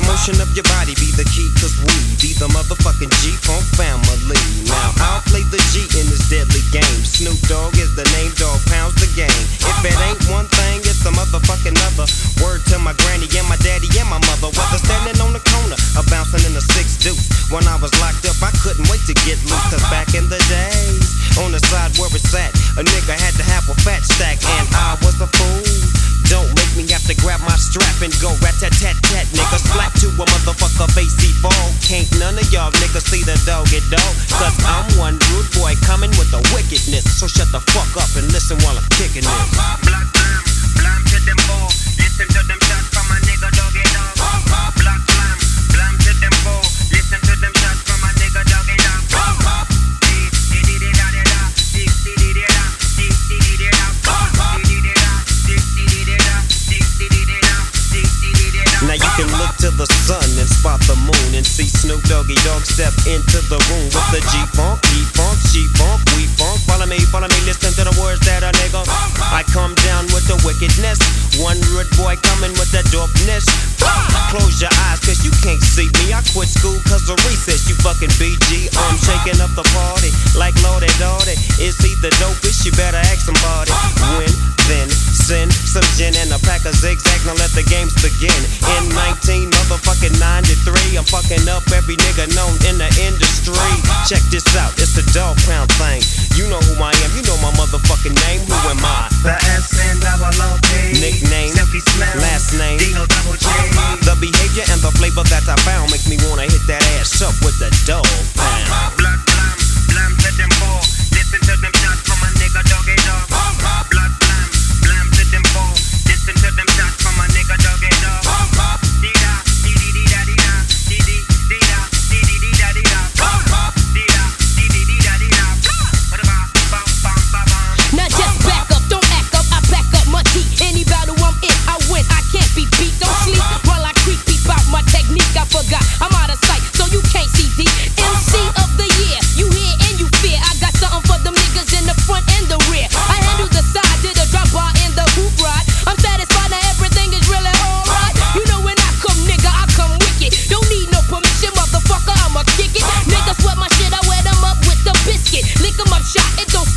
motion of your body be the key, cause we be the motherfucking G-Funk family. Now, I'll play the G in this deadly game. Snoop Dogg is the name, dog pounds the game. If it ain't one thing, it's a motherfucking other. Word to my granny and my daddy and my mother. Whether standing on the corner or bouncing in a six deuce. When I was locked up, I couldn't wait to get loose, cause back in the days, on the side where it's at, a nigga had to have a fat stack, and I was a fool. Don't make me have to grab my strap and go can look to the sun and spot the moon and see Snoop Doggy Dogg step into the room with the G Funk, E Funk, G Funk, we funk. Follow me, follow me, listen to the words that a nigga. I come down with the wickedness. One rude boy coming with the dopeness. Close your eyes, cause you can't see me. I quit school cause of recess, you fucking BG. I'm shaking up the party like Lordy Dottie. Is he the dopest? You better ask somebody. When, then, send some gin and a pack of zigzag. Now let the games begin. In 19 motherfucking 93, I'm fucking up every nigga known Lick 'em up, shot, it don't